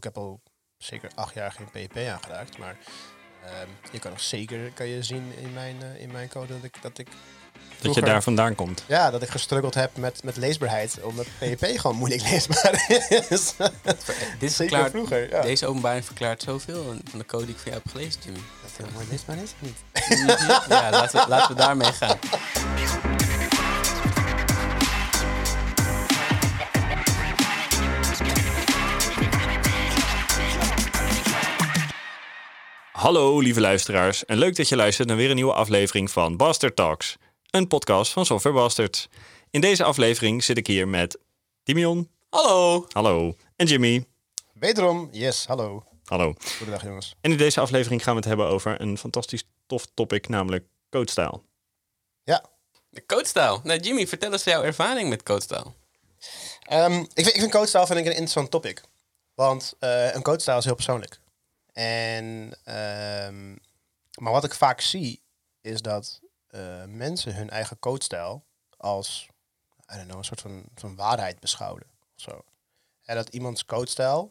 ik heb al zeker acht jaar geen PHP aangeraakt. Maar ehm, je kan nog zeker kan je zien in mijn, eh, in mijn code dat ik, dat ik Dat je daar vandaan komt. Ja, dat ik gestruggeld heb met, met leesbaarheid. Omdat PHP gewoon moeilijk leesbaar is. Dit verklaart, vroeger. Ja. Deze openbaring verklaart zoveel van de code die ik van jou heb gelezen, Jimmy. Dat het mooi leesbaar is of niet? Ja, laten we, laten we daarmee gaan. Hallo lieve luisteraars en leuk dat je luistert naar weer een nieuwe aflevering van Bastard Talks. Een podcast van Software Bastards. In deze aflevering zit ik hier met Timion. Hallo! Hallo. En Jimmy. Wederom, yes, hallo. Hallo. Goedendag jongens. En in deze aflevering gaan we het hebben over een fantastisch tof topic, namelijk codestyle. Ja, De codestyle. Nou, Jimmy, vertel eens jouw ervaring met codestyle. Ehm, ik, vind, ik vind codestyle vind ik een interessant topic. Want eh, een codestyle is heel persoonlijk. En, ehm, maar wat ik vaak zie, is dat eh, mensen hun eigen codestyle als I don't know, een soort van, van waarheid beschouwen. Zo. En dat iemands codestyle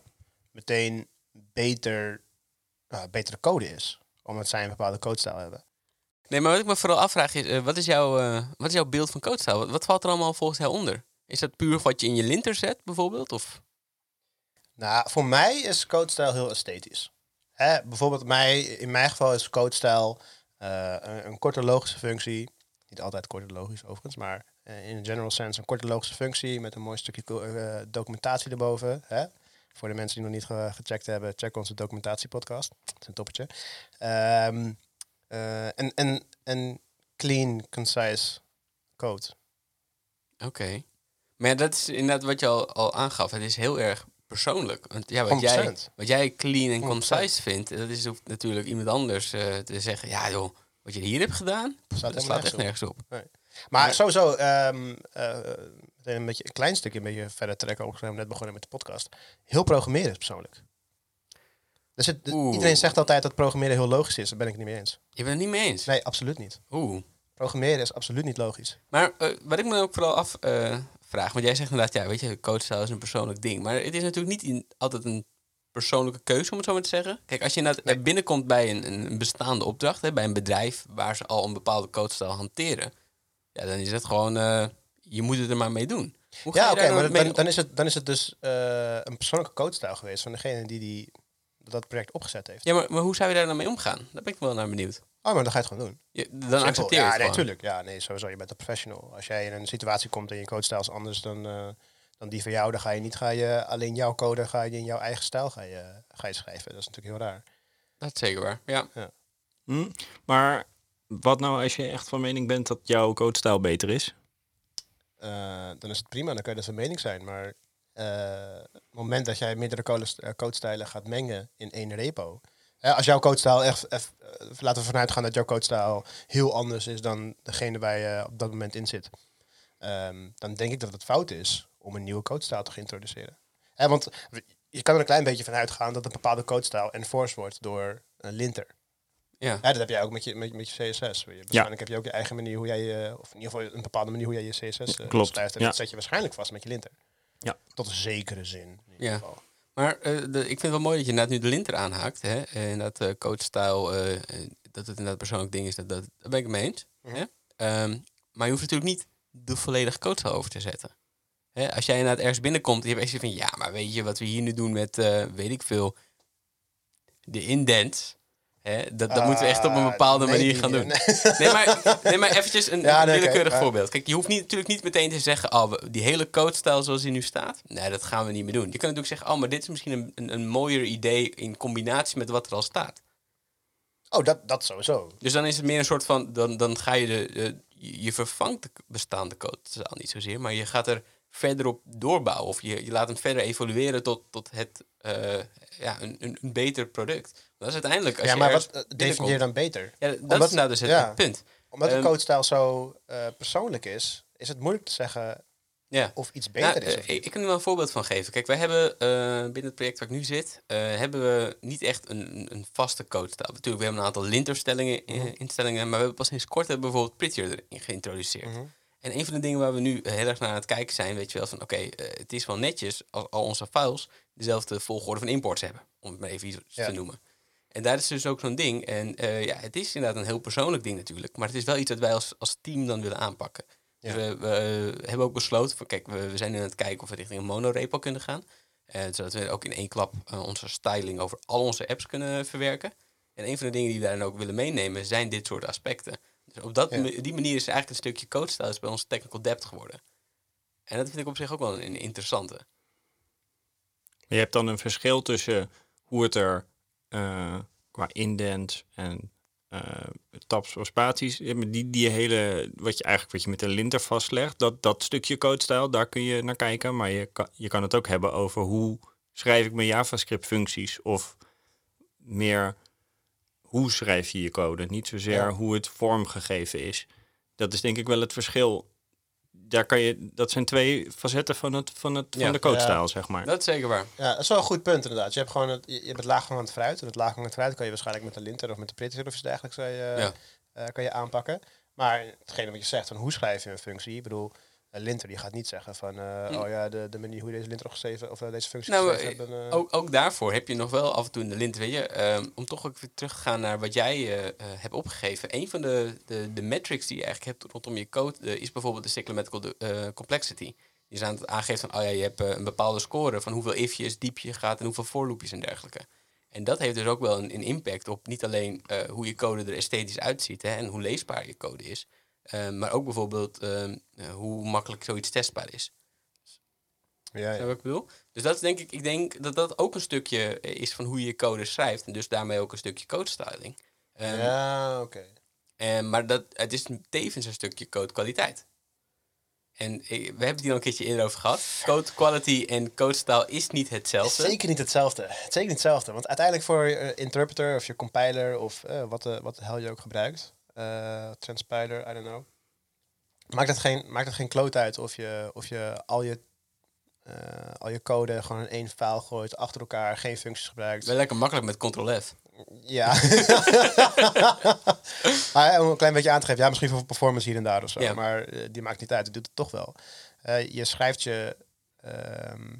meteen beter, uh, betere code is. Omdat zij een bepaalde codestyle hebben. Nee, maar wat ik me vooral afvraag is, eh, wat, is jouw, eh, wat is jouw beeld van codestyle? Wat, wat valt er allemaal volgens jou onder? Is dat puur wat je in je linter zet, bijvoorbeeld? Of? Nou, voor mij is codestyle heel esthetisch. Bijvoorbeeld mij, in mijn geval is codestyle eh, een, een korte logische functie. Niet altijd korte logisch overigens, maar eh, in een general sense een korte logische functie met een mooi stukje eh, documentatie erboven. Hè? Voor de mensen die nog niet ge- gecheckt hebben, check onze documentatiepodcast. Dat is een toppertje. Ehm, eh, en, en, en clean, concise code. Oké. Maar dat is inderdaad wat je al, al aangaf. Het is heel erg persoonlijk. Want ja, wat, jij, 100%. wat jij clean en 100%. concise vindt, dat is hoeft natuurlijk iemand anders eh, te zeggen. Ja joh, wat je hier hebt gedaan, dat helemaal slaat echt nergens nergens op. Maar sowieso, ehm, eh, een, beetje, een klein stukje een beetje verder trekken. Ook zijn we net begonnen met de podcast. Heel programmeren is persoonlijk. Dus het, iedereen zegt altijd dat programmeren heel logisch is. Daar ben ik het niet mee eens. Je bent het niet mee eens? Nee, absoluut niet. Oeh. Programmeren is absoluut niet logisch. Maar eh, wat ik me ook vooral afvraag, want jij zegt inderdaad, ja, weet je, coachstyle is een persoonlijk ding. Maar het is natuurlijk niet in- altijd een persoonlijke keuze, om het zo maar te zeggen. Kijk, als je Nee. binnenkomt bij een, een bestaande opdracht, hè, bij een bedrijf waar ze al een bepaalde coachstyle hanteren, ja, dan is het gewoon, eh, je moet het er maar mee doen. Hoe Ja, oké, maar dan is het, dan is het dus eh, een persoonlijke coachstijl geweest van degene die, die dat project opgezet heeft. Ja, maar, maar hoe zou je daar dan mee omgaan? Daar ben ik wel naar benieuwd. Oh, maar dan ga je het gewoon doen. Je, dan Simpel. accepteer je ja, het nee, gewoon. tuurlijk. Ja, nee, sowieso. Je bent een professional. Als jij in een situatie komt en je coachstijl is anders dan, eh, dan die van jou, dan ga je niet ga je alleen jouw code ga je in jouw eigen stijl ga je, ga je schrijven. Dat is natuurlijk heel raar. Dat is zeker waar, ja. Hm? Maar wat nou als je echt van mening bent dat jouw codestyle beter is? Eh, dan is het prima, dan kan je dat van mening zijn. Maar eh, het moment dat jij meerdere code- codestijlen gaat mengen in één repo. Hè, als jouw codestijl echt, eff- eh, laten we vanuit gaan dat jouw codestijl heel anders is dan degene waar je op dat moment in zit. Ehm, dan denk ik dat het fout is om een nieuwe codestijl te introduceren. Hè, want je kan er een klein beetje van uitgaan dat een bepaalde codestijl enforced wordt door een linter. ja. Ja, dat heb jij ook met je, met, met je CSS. Waarschijnlijk heb je ook je eigen manier hoe jij je, of in ieder geval een bepaalde manier hoe jij je CSS eh, Klopt, schrijft. En ja. dat zet je waarschijnlijk vast met je linter. Ja. Tot een zekere zin. In ieder Ja. geval. Maar eh, de, ik vind het wel mooi dat je inderdaad nu de linter aanhaakt. Hè? En dat uh, coachstyle, eh, eh, dat het inderdaad persoonlijk ding is. Dat, dat, daar ben ik het mee eens. Mhm. hè? Ehm, maar je hoeft natuurlijk niet de volledige coachstyle over te zetten. Hè? Als jij inderdaad ergens binnenkomt en je hebt echt van... Ja, maar weet je wat we hier nu doen met, weet ik veel, de indents... Hè? Dat, dat moeten we echt op een Ah, bepaalde nee, manier gaan doen. nee. Nee, maar, nee, maar eventjes een Ja, willekeurig voorbeeld. Kijk, je hoeft niet, natuurlijk niet meteen te zeggen... Oh, die hele coachstijl zoals die nu staat... Nee, dat gaan we niet meer doen. Je kan natuurlijk zeggen... Oh, maar dit is misschien een, een, een mooier idee... in combinatie met wat er al staat. Oh, dat, dat sowieso. Dus dan is het meer een soort van... Dan, dan ga je de... de je je vervangt de bestaande coachstijl niet zozeer... maar je gaat er verder op doorbouwen. Of je, je laat hem verder evolueren tot, tot het... eh, ja, een, een, een beter product. Dat is uiteindelijk... Als ja, je maar wat eh, definieer dan beter? Ja, dat Omdat- is nou dus het, ja. punt. Omdat de Ehm, codestijl zo eh, persoonlijk is, is het moeilijk te zeggen Ja. of iets beter Nou, is. eh, Of ik, ik kan er wel een voorbeeld van geven. Kijk, wij hebben binnen het project waar ik nu zit, hebben we niet echt een, een vaste coachstijl. Natuurlijk, we hebben een aantal linterstellingen, Mhm. instellingen, maar we hebben pas sinds kort hebben bijvoorbeeld Prettier erin geïntroduceerd. Mhm. En een van de dingen waar we nu heel erg naar aan het kijken zijn, weet je wel, van oké, eh, het is wel netjes als al onze files dezelfde volgorde van imports hebben, om het maar even iets Ja. te noemen. En daar is dus ook zo'n ding. En eh, ja, het is inderdaad een heel persoonlijk ding natuurlijk, maar het is wel iets dat wij als, als team dan willen aanpakken. Dus we, we hebben ook besloten, van, kijk, we, we zijn nu aan het kijken of we richting een monorepo kunnen gaan. Eh, zodat we ook in één klap eh, onze styling over al onze apps kunnen verwerken. En een van de dingen die we daarin ook willen meenemen zijn dit soort aspecten. Op dat, Ja. die manier is eigenlijk een stukje coachstyle is bij ons technical depth geworden. En dat vind ik op zich ook wel een, interessante. Je hebt dan een verschil tussen hoe het er eh, qua indent en eh tabs of spaties, die, die hele, wat je eigenlijk wat je met de linter vastlegt, dat, dat stukje codestijl, daar kun je naar kijken. Maar je kan, je kan het ook hebben over hoe schrijf ik mijn JavaScript functies of meer hoe schrijf je je code, niet zozeer Ja. hoe het vormgegeven is. Dat is denk ik wel het verschil. Daar kan je, dat zijn twee facetten van, het, van, het, Ja. van de codestijl, Ja. zeg maar. Dat is zeker waar. Ja, dat is wel een goed punt inderdaad. Je hebt gewoon het, je hebt het laaghangend fruit. En het laaghangend fruit kan je waarschijnlijk met de linter of met de printer of iets dergelijks kan je, Ja. eh, kan je aanpakken. Maar hetgene wat je zegt, van hoe schrijf je een functie? Ik bedoel, een linter die gaat niet zeggen van, eh, Hm. oh ja, de, de manier hoe je deze linter opgeschreven of eh, deze functie Nou, geschreven hebben. eh, Ook, ook daarvoor heb je nog wel af en toe in de lint, weet je, ehm, om toch ook weer terug te gaan naar wat jij eh, eh, hebt opgegeven. Een van de, de, de metrics die je eigenlijk hebt rondom je code eh, is bijvoorbeeld de cyclometrical eh, complexity. Die is aan het aangeven van, oh ja, je hebt eh, een bepaalde score van hoeveel ifjes diep je gaat en hoeveel voorloopjes en dergelijke. En dat heeft dus ook wel een, een impact op niet alleen eh, hoe je code er esthetisch uitziet hè, en hoe leesbaar je code is, eh, maar ook bijvoorbeeld ehm, eh, hoe makkelijk zoiets testbaar is. ja, wat ik bedoel? Dus dat is denk ik, ik denk dat dat ook een stukje eh, is van hoe je code schrijft. En dus daarmee ook een stukje code styling. Ehm, ja oké. maar dat, het is tevens een stukje code kwaliteit. En eh, we hebben het hier al een keertje eerder over gehad. Code quality en code style is niet hetzelfde. Zeker niet hetzelfde. Zeker niet hetzelfde. Want uiteindelijk voor je interpreter of je compiler of wat, wat de hel je ook gebruikt, eh, transpiler, I don't know. Maakt het geen, maakt het geen kloot uit of je, of je al je eh, al je code gewoon in één file gooit, achter elkaar, geen functies gebruikt. Wel lekker makkelijk met Ctrl-F. Ja. ja, om een klein beetje aan te geven, ja, misschien voor performance hier en daar of zo, Ja. maar eh, die maakt niet uit, het doet het toch wel. Eh, je schrijft je ehm,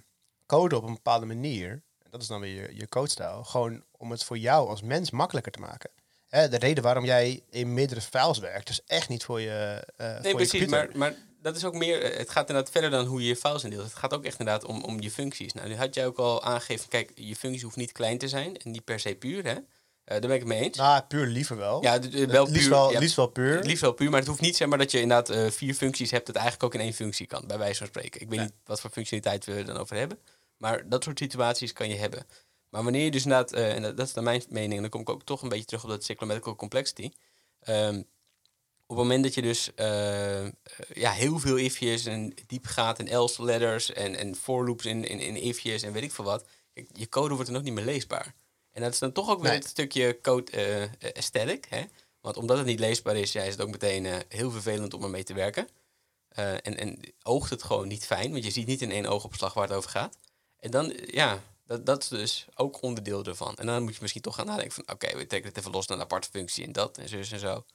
code op een bepaalde manier, dat is dan weer je, je codestijl, gewoon om het voor jou als mens makkelijker te maken. Hè, de reden waarom jij in meerdere files werkt, is echt niet voor je, eh Nee, voor je precies. Maar, maar dat is ook meer. eh, Het gaat inderdaad verder dan hoe je je files indeelt. Het gaat ook echt inderdaad om, om je functies. Nou, nu had jij ook al aangegeven. Kijk, je functies hoeft niet klein te zijn en niet per se puur. Hè? Eh, daar ben ik het mee eens. Nou, puur liever wel. ja, wel liefst, puur. wel, ja, liefst wel puur. het liefst wel puur, maar het hoeft niet zeg maar dat je inderdaad vier functies hebt dat eigenlijk ook in één functie kan, bij wijze van spreken. Ik weet Ja. niet wat voor functionaliteit we er dan over hebben, maar dat soort situaties kan je hebben. Maar wanneer je dus inderdaad, eh, en dat, dat is naar mijn mening, en dan kom ik ook toch een beetje terug op dat cyclometrical complexity. Ehm, op het moment dat je dus eh, eh, ja, heel veel ifjes en diep gaat en else letters en, en for loops in, in, in ifjes en weet ik veel wat, je code wordt dan ook niet meer leesbaar. En dat is dan toch ook weer Nee. het stukje code eh, aesthetic. Hè? Want omdat het niet leesbaar is, ja, is het ook meteen heel vervelend om ermee te werken. En, en oogt het gewoon niet fijn, want je ziet niet in één oogopslag waar het over gaat. En dan, ja, dat, dat is dus ook onderdeel ervan. En dan moet je misschien toch gaan nadenken van, oké, we trekken het even los naar een aparte functie en dat en zus en zo.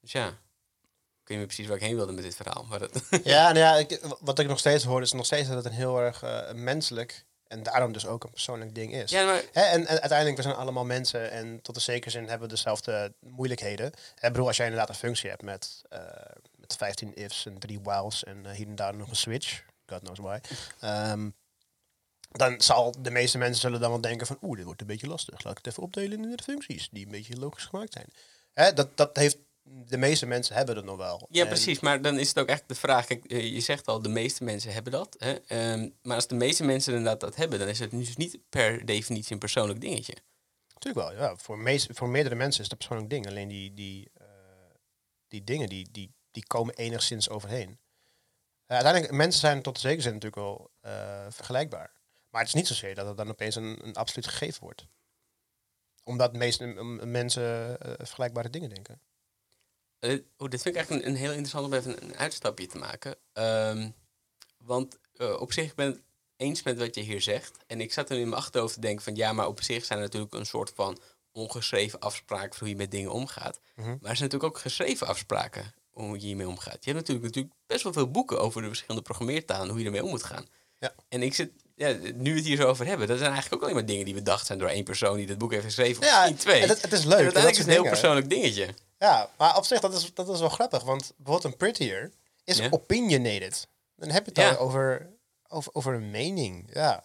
Dus ja, ik weet niet precies waar ik heen wilde met dit verhaal. Maar dat, Ja, nou ja, ik, wat ik nog steeds hoor, is nog steeds dat het een heel erg eh, menselijk en daarom dus ook een persoonlijk ding is. ja, maar Hè, en, en uiteindelijk, we zijn allemaal mensen en tot een zekere zin hebben we dezelfde moeilijkheden. Ik bedoel, als jij inderdaad een functie hebt met, eh, met 15 ifs en drie whiles en eh, hier en daar nog een switch, God knows why, ehm, dan zal de meeste mensen zullen dan wel denken van, oeh, dit wordt een beetje lastig. Laat ik het even opdelen in de functies die een beetje logisch gemaakt zijn. Hè, dat, dat heeft, de meeste mensen hebben dat nog wel. Ja, En- precies. Maar dan is het ook echt de vraag. Kijk, eh, je zegt al, de meeste mensen hebben dat. Hè? Ehm, maar als de meeste mensen inderdaad dat hebben, dan is het dus niet per definitie een persoonlijk dingetje. Natuurlijk wel, ja. Voor, meest, voor meerdere mensen is het een persoonlijk ding. Alleen die, die, eh, die dingen, die, die, die komen enigszins overheen. Uiteindelijk, mensen zijn tot zekere zin natuurlijk wel eh, vergelijkbaar. Maar het is niet zozeer dat het dan opeens een, een absoluut gegeven wordt. Omdat de meeste mensen eh, vergelijkbare dingen denken. Oh, dit vind ik eigenlijk een, een heel interessant om even een, uitstapje te maken. Ehm, want eh, op zich ben ik het eens met wat je hier zegt. En ik zat er in mijn achterhoofd te denken van ja, maar op zich zijn er natuurlijk een soort van ongeschreven afspraken voor hoe je met dingen omgaat. Mhm. Maar er zijn natuurlijk ook geschreven afspraken hoe je hiermee omgaat. Je hebt natuurlijk, natuurlijk best wel veel boeken over de verschillende programmeertalen, hoe je ermee om moet gaan. Ja. En ik zit, ja, nu we het hier zo over hebben, dat zijn eigenlijk ook alleen maar dingen die bedacht zijn door één persoon die dit boek heeft geschreven, of Ja, misschien twee. en het- het is leuk, En dat is het een heel persoonlijk dingetje. Ja, maar op zich, dat is, dat is wel grappig. Want bijvoorbeeld een Prettier is Ja. opinionated. Dan heb je het Ja. dan over, over, over een mening. Ja,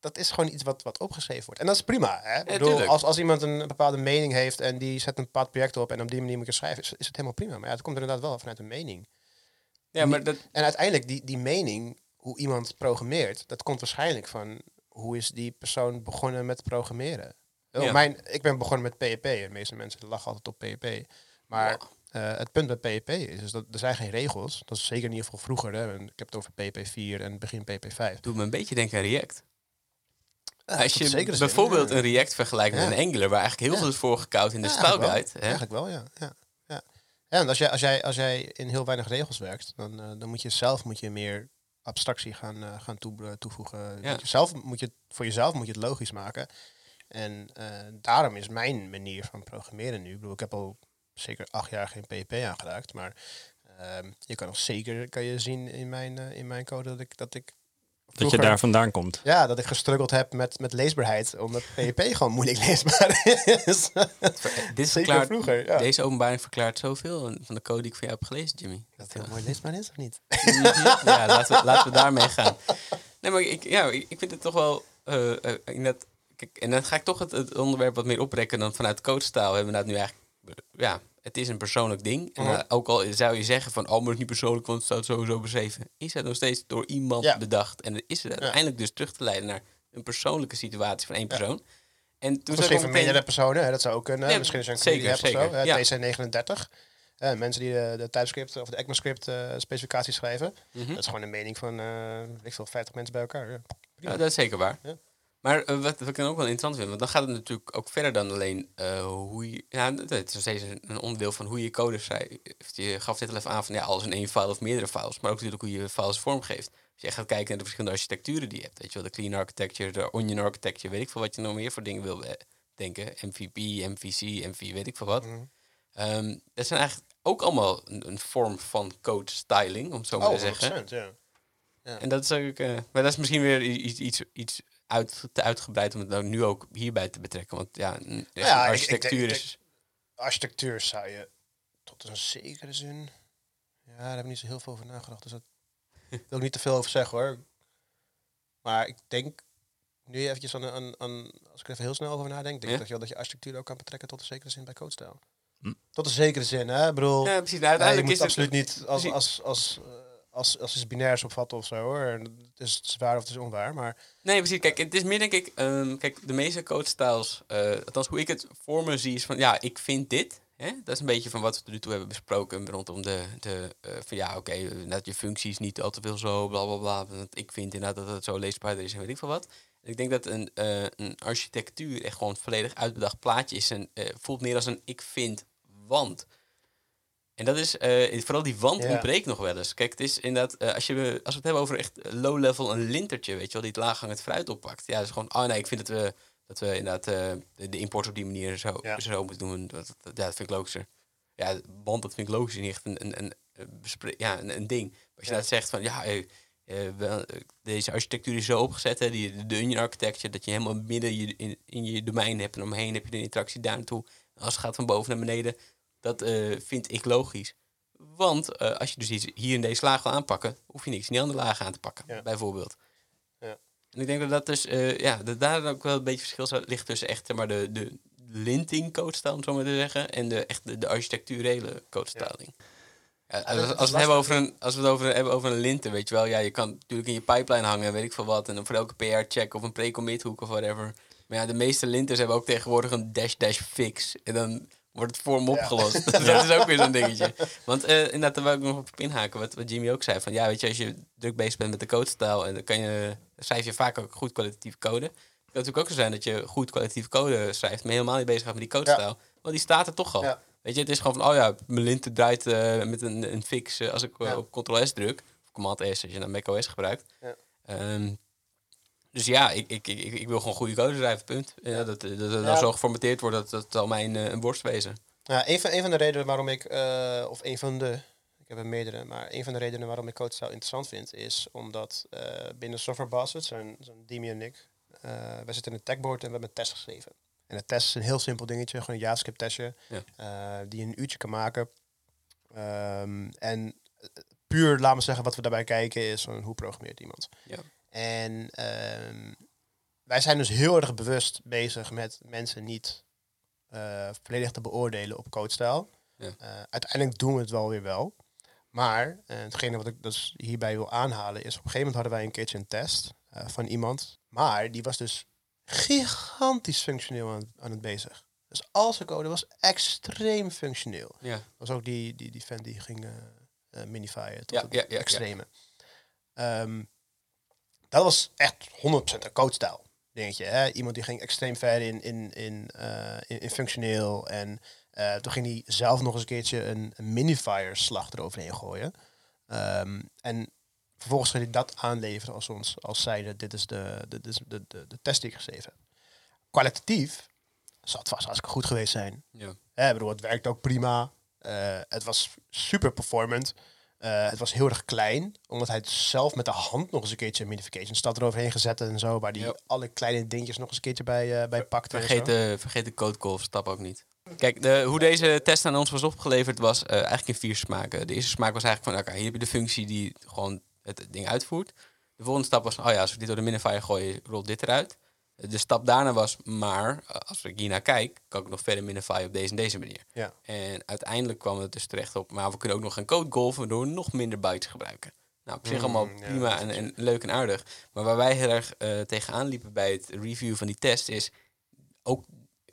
dat is gewoon iets wat, wat opgeschreven wordt. En dat is prima. Hè? Ik bedoel, als, als iemand een bepaalde mening heeft en die zet een bepaald project op en op die manier moet je schrijven, is, is het helemaal prima. Maar ja, het komt inderdaad wel vanuit een mening. Ja, maar dat, En uiteindelijk, die, die mening, hoe iemand programmeert, dat komt waarschijnlijk van hoe is die persoon begonnen met programmeren. Oh, Ja. Mijn, ik ben begonnen met PHP. De meeste mensen lachen altijd op PHP. Maar eh, het punt bij PHP is, is dat er zijn geen regels. Dat is zeker in ieder geval vroeger. Hè. En Ik heb het over PHP 4 en begin PHP 5. doet me een beetje denken aan React. Ja, Als je zekere zin, bijvoorbeeld een React vergelijkt met een Angular, waar eigenlijk heel veel is voorgekoud in de style eigenlijk? Eigenlijk wel, ja. ja, ja. en als jij, als, jij, als jij in heel weinig regels werkt, dan, eh, dan moet je zelf moet je meer abstractie gaan, eh, gaan toe, toevoegen. Ja. Moet je zelf, moet je, voor jezelf moet je het logisch maken. En eh, daarom is mijn manier van programmeren nu. Ik bedoel, ik heb al zeker acht jaar geen PHP aangeraakt, maar ehm, je kan nog zeker kan je zien in mijn, eh, in mijn code dat ik dat ik Dat je daar vandaan komt. ja, dat ik gestruggeld heb met, met leesbaarheid, omdat PHP gewoon moeilijk leesbaar is. Dit Zeker verklaart, vroeger, ja. Deze openbaring verklaart zoveel van de code die ik van jou heb gelezen, Jimmy. Dat het heel mooi leesbaar is, of niet? Mhm. ja, laten we, laten we daarmee gaan. Nee, maar ik, ja, ik, vind het toch wel... eh, eh, inderdaad, kijk, en dan ga ik toch het, het onderwerp wat meer oprekken dan vanuit coachtaal. Hebben we dat nu eigenlijk... Ja, het is een persoonlijk ding. En, Mhm. eh, ook al zou je zeggen van... Oh, maar het is niet persoonlijk, want het staat sowieso beschreven. Is het nog steeds door iemand Ja. bedacht. En is het uiteindelijk dus terug te leiden naar een persoonlijke situatie van één persoon. En toen misschien van meerdere personen, hè, dat zou ook kunnen. Misschien je een zeker, of zo, ja. TC39. Eh, mensen die de, de TypeScript of de ECMAScript eh specificaties schrijven. Mhm. Dat is gewoon een mening van, eh weet ik veel, 50 mensen bij elkaar. Ja, dat is zeker waar. Ja. Maar eh, wat, wat ik dan ook wel interessant vind, want dan gaat het natuurlijk ook verder dan alleen eh, hoe je... Ja, het is nog steeds een, onderdeel van hoe je code schrijft. Je gaf dit al even aan van ja, alles in één file of meerdere files, maar ook natuurlijk hoe je files vormgeeft. Als je gaat kijken naar de verschillende architecturen die je hebt, weet je wel, de clean architecture, de onion architecture, weet ik veel wat je nog meer voor dingen wil eh, denken. MVP, MVC, MV, weet ik veel wat. Mhm. Ehm, dat zijn eigenlijk ook allemaal een, een vorm van code styling, om het zo maar Oh, te zeggen. 100%, ja. En dat is ook, maar dat is misschien weer iets, iets, iets uit, te uitgebreid om het nou nu ook hierbij te betrekken. Want ja, een, Ja, een ik- ik architectuur ik is. Architectuur zou je tot een zekere zin... Ja, daar heb ik niet zo heel veel over nagedacht. Dus dat wil ik niet te veel over zeggen, hoor. Maar ik denk, nu eventjes aan, aan, aan als ik er even heel snel over nadenk, denk Ja? ik dat je, dat je architectuur ook kan betrekken tot een zekere zin bij codestijl. Hm. Tot een zekere zin, hè? Ik bedoel, Ja, precies. Nou, uiteindelijk moet is het het absoluut niet als, als, als, eh, als, als iets binairs opvatten of zo, hoor. Het is, het is waar of het is onwaar, maar... Nee, precies. Kijk, het is meer denk ik. ehm, kijk, de meeste codestyles, eh althans hoe ik het voor me zie, is van ja, ik vind dit. Hè? Dat is een beetje van wat we nu toe hebben besproken rondom de, de eh, van ja, oké, okay, dat je functies niet al te veel zo, bla bla bla. Want ik vind inderdaad dat het zo leesbaarder is en weet ik veel wat. Ik denk dat een, eh, een architectuur echt gewoon volledig uitbedacht plaatje is en voelt meer als een ik vind want. En dat is, eh, vooral die wand Ja. ontbreekt nog wel eens. Kijk, het is inderdaad, eh, als, je, als we het hebben over echt low-level, een lintertje, weet je wel, die het laaghangend fruit oppakt. Ja, dat is gewoon, oh nee, ik vind dat we, dat we inderdaad eh, de, de import op die manier zo, Ja. zo moeten doen. Dat, dat- ja, dat vind ik logischer. Ja, want dat vind ik logisch niet echt een, een, een, ja, een, een ding. Als je Ja. dat zegt van, ja, wel, deze architectuur is zo opgezet, hè, die, de onion architecture, dat je helemaal midden je, in, in je domein hebt en omheen heb je de interactie daar naartoe. Als het gaat van boven naar beneden, dat eh, vind ik logisch. Want eh, als je dus iets hier in deze laag wil aanpakken, hoef je niks in die andere laag aan te pakken, Ja. bijvoorbeeld. Ja. En ik denk dat dat dus, eh, ja, dat daar ook wel een beetje verschil ligt tussen echt maar, de, de linting codestyle, om zo maar te zeggen, en de, echt de, de architecturele codestyling. Ja, als, we het hebben over een, als we het over, hebben over een linten, weet je wel, ja, je kan natuurlijk in je pipeline hangen, weet ik veel wat, en dan voor elke PR-check of een pre-commit hoek of whatever. Maar ja, de meeste linters hebben ook tegenwoordig een dash-dash fix. En dan wordt het voor hem Ja. opgelost. Dat is ook weer zo'n dingetje. Want eh, inderdaad, daar wil ik nog op inhaken, wat, wat Jimmy ook zei. Van ja, weet je, als je druk bezig bent met de codestijl, en dan kan je, dan schrijf je vaak ook goed kwalitatieve code. Het kan natuurlijk ook zo zijn dat je goed kwalitatieve code schrijft, maar helemaal niet bezig gaat met die codestijl. Want die staat er toch al. Ja. Weet je, het is gewoon van, oh ja, mijn lint draait eh, met een, een fix eh, als ik Ja. op Ctrl-S druk. Of Command-S als je naar macOS gebruikt. Ja. Dus ja, ik, ik, ik, ik wil gewoon goede code schrijven, punt. Ja, dat, dat, dat, dat Ja. zo geformateerd wordt, dat, dat zal mij een, eh, een. Nou, een, van, een van de redenen waarom ik, eh, of een van de, ik heb er meerdere, maar een van de redenen waarom ik CodeStyle interessant vind, is omdat eh, binnen Software Bastards, zo'n zo Demi en ik, uh, wij zitten in een techboard en we hebben een test geschreven. En een test is een heel simpel dingetje, gewoon een JavaScript testje, Ja. die je een uurtje kan maken. Ehm, en puur, laat me zeggen, wat we daarbij kijken is van hoe programmeert iemand. Ja. En ehm, wij zijn dus heel erg bewust bezig met mensen niet eh, volledig te beoordelen op codestijl. Ja. Eh, uiteindelijk doen we het wel weer wel. Maar uh, hetgene wat ik dus hierbij wil aanhalen is... op een gegeven moment hadden wij een keertje een test van iemand. Maar die was dus gigantisch functioneel aan, aan het bezig. Dus al zijn code was extreem functioneel. Ja. Was ook die, die, die vent die ging minifyen tot Ja, het ja, ja, extreme. Ehm, dat was echt 100% een codestijl dingetje. Hè? Iemand die ging extreem ver in, in, in, uh, in, in, functioneel. En uh, toen ging hij zelf nog eens een keertje een, een minifier slag eroverheen gooien. Um, en vervolgens ging hij dat aanleveren als ons als zijde, dit is de, dit is de, de, de test die ik geschreven heb. Kwalitatief zal het vast hartstikke goed geweest zijn. Ja. Hè, bedoel, het werkt ook prima. Uh, het was super performant. Uh, het was heel erg klein, omdat hij het zelf met de hand nog eens een keertje een minification stad eroverheen gezet en zo, waar die alle kleine dingetjes nog eens een keertje bij, uh, bij pakte. en Vergeet de, vergeet de code golf stap ook niet. Kijk, de, hoe deze test aan ons was opgeleverd was uh, eigenlijk in vier smaken. De eerste smaak was eigenlijk van, oké, hier heb je de functie die gewoon het ding uitvoert. De volgende stap was oh ja, als we dit door de minifier gooien, rolt dit eruit. De stap daarna was, maar als ik hier naar kijk, kan ik nog verder minifyen op deze en deze manier. Ja. En uiteindelijk kwam het dus terecht op, maar we kunnen ook nog gaan code golven door nog minder bytes te gebruiken. Nou, op zich Mm, allemaal ja, prima en, en leuk en aardig. Maar waar wij heel erg eh, tegenaan liepen bij het review van die test is, ook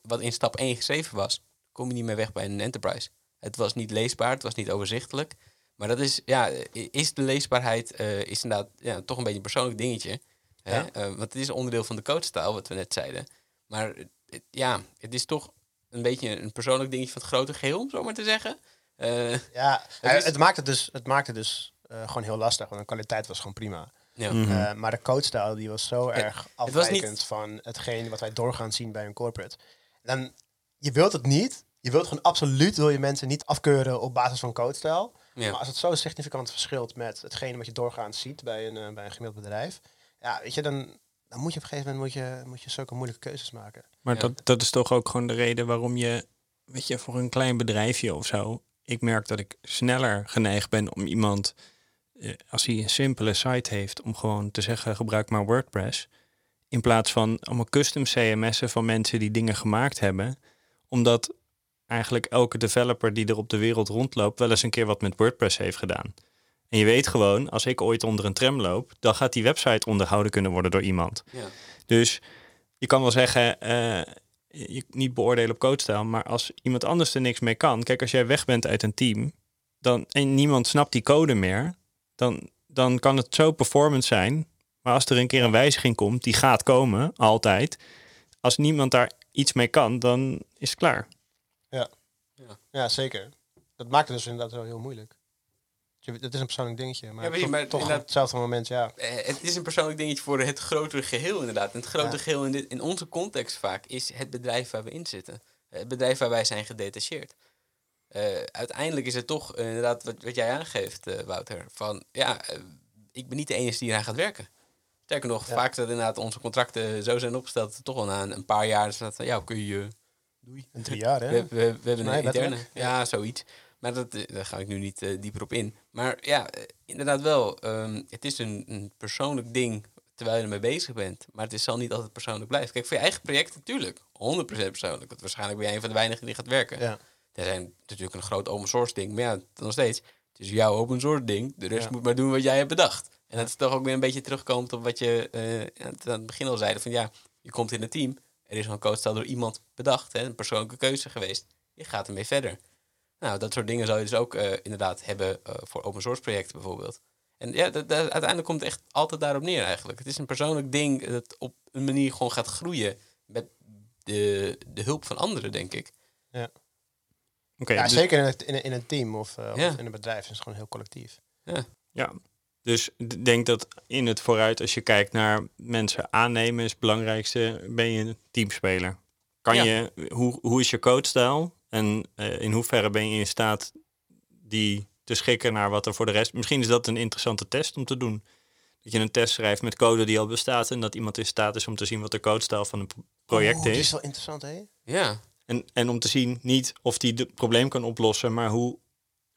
wat in stap 1 geschreven was, kom je niet meer weg bij een enterprise. Het was niet leesbaar, het was niet overzichtelijk. Maar dat is, ja, is de leesbaarheid eh, is inderdaad ja, toch een beetje een persoonlijk dingetje. Hè? Ja. Eh, want het is onderdeel van de codestyle, wat we net zeiden. Maar het- ja, het is toch een beetje een persoonlijk dingetje van het grote geheel, om zo maar te zeggen. Eh, Ja, Het het, is- het maakt het dus, het maakt het dus eh, gewoon heel lastig, want de kwaliteit was gewoon prima. ja. Mhm. Eh, maar de codestyle die was zo erg afwijkend niet- van hetgeen wat wij doorgaan zien bij een corporate. Dan, je wilt het niet. Je wilt gewoon absoluut, wil je mensen niet afkeuren op basis van codestyle. ja. Maar als het zo significant verschilt met hetgene wat je doorgaans ziet bij een, bij een gemiddeld bedrijf. Ja, weet je, dan, dan moet je op een gegeven moment moet je, moet je zulke moeilijke keuzes maken. Maar Ja. dat, dat is toch ook gewoon de reden waarom je, weet je, voor een klein bedrijfje of zo. Ik merk dat ik sneller geneigd ben om iemand, eh, als hij een simpele site heeft, om gewoon te zeggen: gebruik maar WordPress. In plaats van allemaal custom CMS'en van mensen die dingen gemaakt hebben. Omdat eigenlijk elke developer die er op de wereld rondloopt, wel eens een keer wat met WordPress heeft gedaan. En je weet gewoon, als ik ooit onder een tram loop, dan gaat die website onderhouden kunnen worden door iemand. ja. Dus je kan wel zeggen, je niet beoordelen op coachstijl, maar als iemand anders er niks mee kan, kijk, als jij weg bent uit een team, dan en niemand snapt die code meer, dan, dan kan het zo performance zijn. Maar als er een keer een wijziging komt, die gaat komen, altijd. Als niemand daar iets mee kan, dan is het klaar. Ja, zeker. Dat maakt het dus inderdaad wel heel moeilijk. Het is een persoonlijk dingetje, maar, Ja, je, maar toch op hetzelfde moment, ja. Eh, het is een persoonlijk dingetje voor het grotere geheel, inderdaad. En het grote Ja. geheel in, dit, in onze context vaak is het bedrijf waar we in zitten. Eh, Het bedrijf waar wij zijn gedetacheerd. Eh, uiteindelijk is het toch inderdaad wat, wat jij aangeeft, Wouter. Van ja, ik ben niet de enige die eraan gaat werken. Sterker nog, Ja. vaak dat inderdaad onze contracten zo zijn opgesteld dat het toch wel na een, een paar jaar staat van ja, kun je. Doei. In drie jaar, hè? We, we, we hebben een interne. Ja, zoiets. Maar dat, eh, daar ga ik nu niet eh, dieper op in. Maar ja, eh, inderdaad wel. ehm, het is een, een persoonlijk ding terwijl je ermee bezig bent. Maar het is, zal niet altijd persoonlijk blijven. Kijk, voor je eigen project natuurlijk. 100% persoonlijk. Want waarschijnlijk ben jij een van de weinigen die gaat werken. Ja. Er zijn natuurlijk een groot open source ding. Maar ja, nog steeds. Het is jouw open source ding. De rest Ja. moet maar doen wat jij hebt bedacht. En dat is toch ook weer een beetje terugkomend op wat je aan het begin al zeiden. Van ja, je komt in een team. Er is zo'n codestijl door iemand bedacht. Hè, een persoonlijke keuze geweest. Je gaat ermee verder. Nou, dat soort dingen zou je dus ook eh, inderdaad hebben eh, voor open source projecten bijvoorbeeld. En ja, dat, dat- uiteindelijk komt het echt altijd daarop neer eigenlijk. Het is een persoonlijk ding dat op een manier gewoon gaat groeien met de, de hulp van anderen, denk ik. Oké, ja, dus- zeker in, het, in, een- in een team of, eh, Ja. of in een bedrijf is het gewoon heel collectief. Ja, dus ik denk dat in het vooruit, als je kijkt naar mensen aannemen, is het belangrijkste, ben je een teamspeler. Kan Ja. je, hoe, hoe is je coachstijl? En eh, in hoeverre ben je in staat die te schikken naar wat er voor de rest... Misschien is dat een interessante test om te doen. Dat je een test schrijft met code die al bestaat... en dat iemand in staat is om te zien wat de codestijl van een pro- project dit is. is wel interessant, hè? Ja. En, en om te zien niet of die het probleem kan oplossen... maar hoe,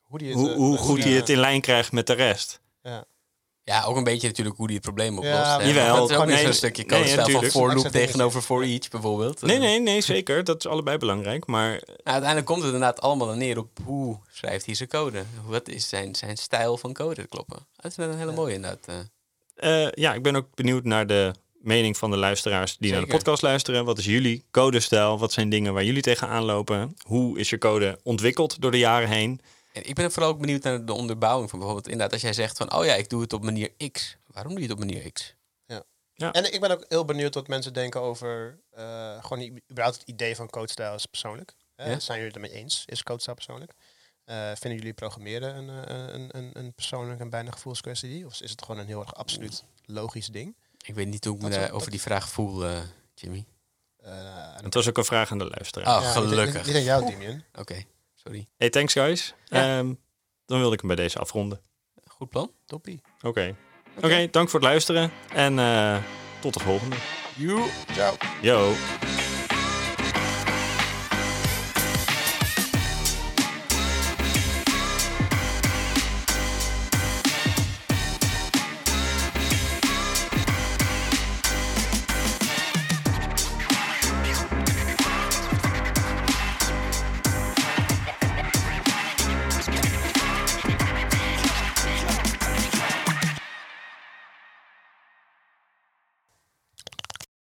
Hoe, die het, hoe, eh, hoe goed die- hij het in lijn krijgt met de rest. Ja. Ja, ook een beetje natuurlijk hoe die het probleem oplost. Ja, hè. jawel. Dat is ook Nee, zo'n stukje nee, code van for loop tegenover for each bijvoorbeeld. Nee, nee, nee, zeker. Dat is allebei belangrijk. Maar Nou, uiteindelijk komt het inderdaad allemaal neer op hoe schrijft hij zijn code. Wat is zijn, zijn stijl van code kloppen. Dat is wel een hele mooie inderdaad. eh. Eh, ja, ik ben ook benieuwd naar de mening van de luisteraars die naar de podcast luisteren. Wat is jullie codestijl? Wat zijn dingen waar jullie tegenaan lopen? Hoe is je code ontwikkeld door de jaren heen? En ik ben vooral ook benieuwd naar de onderbouwing van bijvoorbeeld inderdaad als jij zegt van oh ja, ik doe het op manier X. Waarom doe je het op manier X? En ik ben ook heel benieuwd wat mensen denken over eh, gewoon überhaupt het idee van codestijl is persoonlijk. Ja. Zijn jullie het ermee eens? Is codestijl persoonlijk? Eh, vinden jullie programmeren een, eh, een, een, een persoonlijk en bijna gevoelskwestie? Of is het gewoon een heel erg absoluut logisch ding? Ik weet niet hoe ik me Dat over dat- die vraag voel, Jimmy. Eh, Het was ook een vraag aan de luisteraar. Oh, ja, gelukkig. Niet, aan jou, Damien. Oké, sorry. Hey, thanks guys. Ja. Ehm, dan wilde ik hem bij deze afronden. Goed plan. Toppie. Oké. Oké, dank voor het luisteren. En eh, tot de volgende. You. Ciao. Yo.